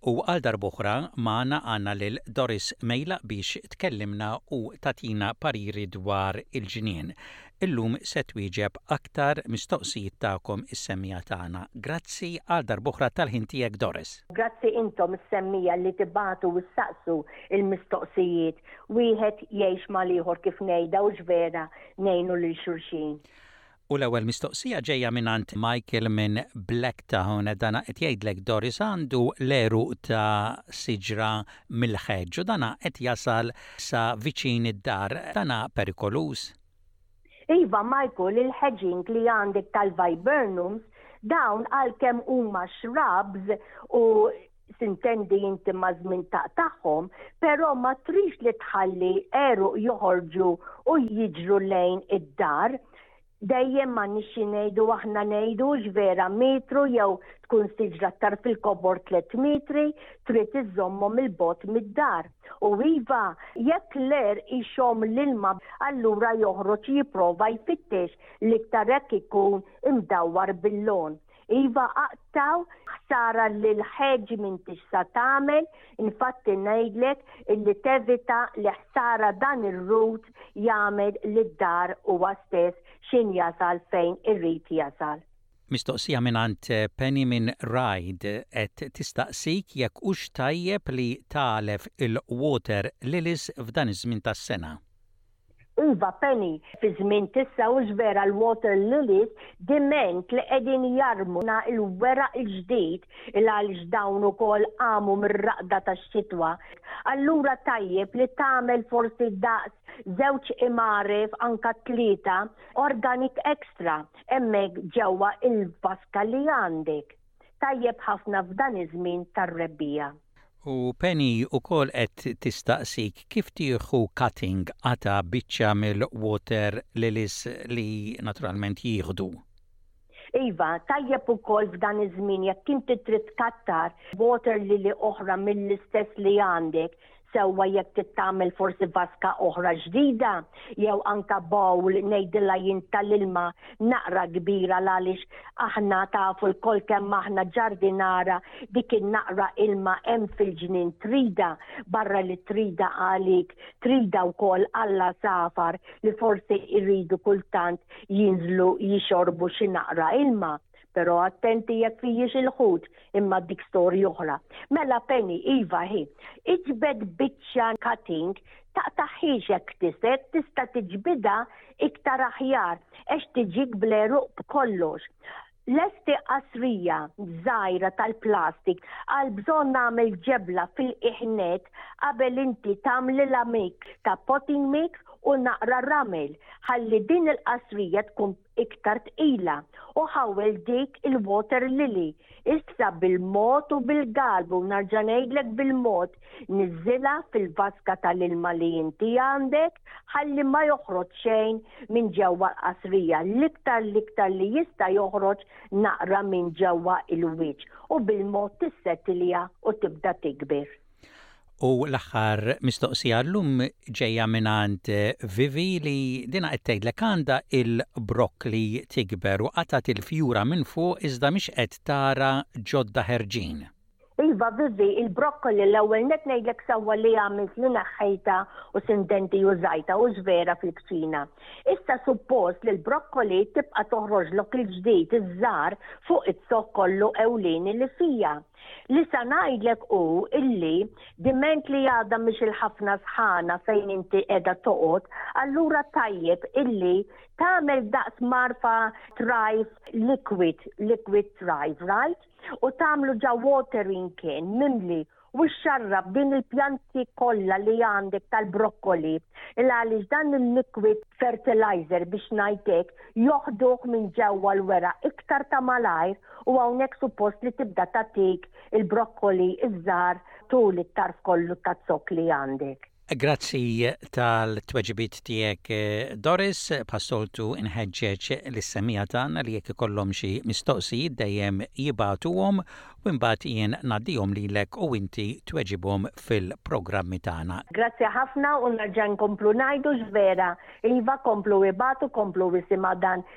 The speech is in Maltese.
U għal darb'oħra magħna għandna lil Doris Mejlaq biex tkellimna u tagħtina pariri dwar il-ġnien. Illum se twieġeb aktar mistoqsijiet tagħkom is-semmija tagħna. Grazzi għal darb'oħra tal-ħin tiegħek Doris. Grazzi intom is-semmija li tibagħtu u ssaqsu l-mistoqsijiet. Wieħed jgħix mal-ieħor kif ngħidha hux vera ngħinu lil xulxin. U l-ewwel mistoqsija ġejja mingħand Michael minn Blacktown. Dan qed jgħidlek Doris għandu l-għeru ta' siġra mill-ħeġġ u dan qed jasal sa viċin id-dar. Dan perikoluż? Iva Michael, il-hedging li għandek tal-viburnums, dawn għalkemm huma shrubs u tintendi inti ma' żmien tagħhom, però ma trix li tħalli eru joħorġu u jiġru lejn id-dar. Dejjem ma nixi ngħidu aħna ngħidu vera metru jew tkun siġra tar fil-kobor 3 metri trid iżommhom il-bot mid-dar. U iva, jekk l-er ixom l-ilma allura joħroġ jipprova jfittex l-iktar hekk ikun imdawwar bil-lon. Iva aqtaw ħsara li l-ħeġ m'intix sa tagħmel, infatti ngħidlek illi tevita li ħsara dan ir-rut jagħmel lid-dar huwa stess x'in jasal fejn irid jasal. Mistoqsija mingħand Penny minn Ryde qed tistaqsik jekk hux tajjeb li tagħlef il-water lilies f'dan iż-żmien tas-sena. Iva Penny, fi żmien t'issa hux vera l-water lilies diment li qegħdin jarmu na l-weraq il-ġdid il-għaliex dawn ukoll qamu mir-raqda tax-xitwa. Allura tajjeb li tagħmel forsi daqs żewġ imgħaref anka tlieta organic extra hemmhekk ġewwa il-vaska li għandek. tajjeb ħafna f'dan iż-żmien tar-rebbiegħa. U Penny ukoll qed tistaqsik kif tieħu cutting, qata', biċċa mill-water lilies li naturalment jieħdu. Iva, tajjeb ukoll f'dan iż-żmien jekk inti trid tkattar water lily oħra mill-istess li għandek, sewwa jekk tittagħmel forsi vaska oħra ġdida jew anke bowl ngħidilha jien tal-ilma naqra kbira għaliex aħna tafu lkoll kemm aħna ġardinara dik in-naqra ilma hemm fil-ġnien trida barra li trida għalik trida wkoll alla safar li forsi jridu kultant jinżlu jixorbu xi naqra ilma Però attenti jekk fijiex il-ħut, imma dik storja oħra. Mela Penny, iva hi, iġbed biċċa cutting taqtaħħiex hekk tista' jekk tista' tiġbidha iktar aħjar għax tiġik bl-għeruq b'kollox. Lesti qasrija żgħira tal-plastik għal bżonn nagħmel ġebla fil-qiegħnet qabel inti tagħmlilha mix ta' potting mix u naqra ramel ħalli din il-qasrija tkun iktar tqila, u ħawwel dik il-water lily issa bil-mod u bil-galb u narġa' ngħidlek bil-mod, niżżilha fil-vaska tal-ilma li inti għandek ħalli ma joħroġ xejn minn ġewwa l-qasrija, l-iktar l-iktar li jista' joħroġ naqra minn ġewwa l-wiċċ, u bil-mod tissettilja u tibda tikbir. U l-aħħar mistoqsija llum ġejja mingħand Vivi li dina qed tgħidlek għandha il-brokkli tikber u qatgħet il-fjura minn fuq iżda mhix qed tara ġodda ħerġin. Iva Vivi, il-brokkoli l-ewwel nett ngħidlek sewwa li għamilt li neħħejtha u sindenti użajtha u ġvera fil-kċina. Issa suppost li l-brokkoli tibqa' toħroġlok il-ġdid iż-żgħar fuq iz-zokk kollu ewlieni li fiha. Li sa ngħidlek hu illi diment li għadha mhix il-ħafna sħana fejn inti qiegħda toqgħod, allura tajjeb illi tagħmel daqs marfa trajf liquid, liquid trajf, right? U tagħmlu ġa watering kien mimli u xxarrab din il-pjanti kollha li għandek tal-brokkoli il għaliex dan il-liquid fertilizer biex ngħidlek joħduh minn ġewwa l-wera iktar ta' malajr u hawnhekk suppost li tibda tagħtik il-brokkoli iż-żgħar tul it-tarf kollu ta' zokk li għandek. Grazzi tal-tweġibiet tiegħek Doris, bħas-soltu nħeġġeġ lis-semmiegħa tagħna li jekk ikollhom xi mistoqsijiet dejjem jibagħtuhom u imbagħad jien ngħaddihom lilek u inti tweġibhom fil-programmi tagħna. Grazzi ħafna u nerġa' nkomplu ngħidu x'vera, iva komplu ibagħtu komplu isimgħu dan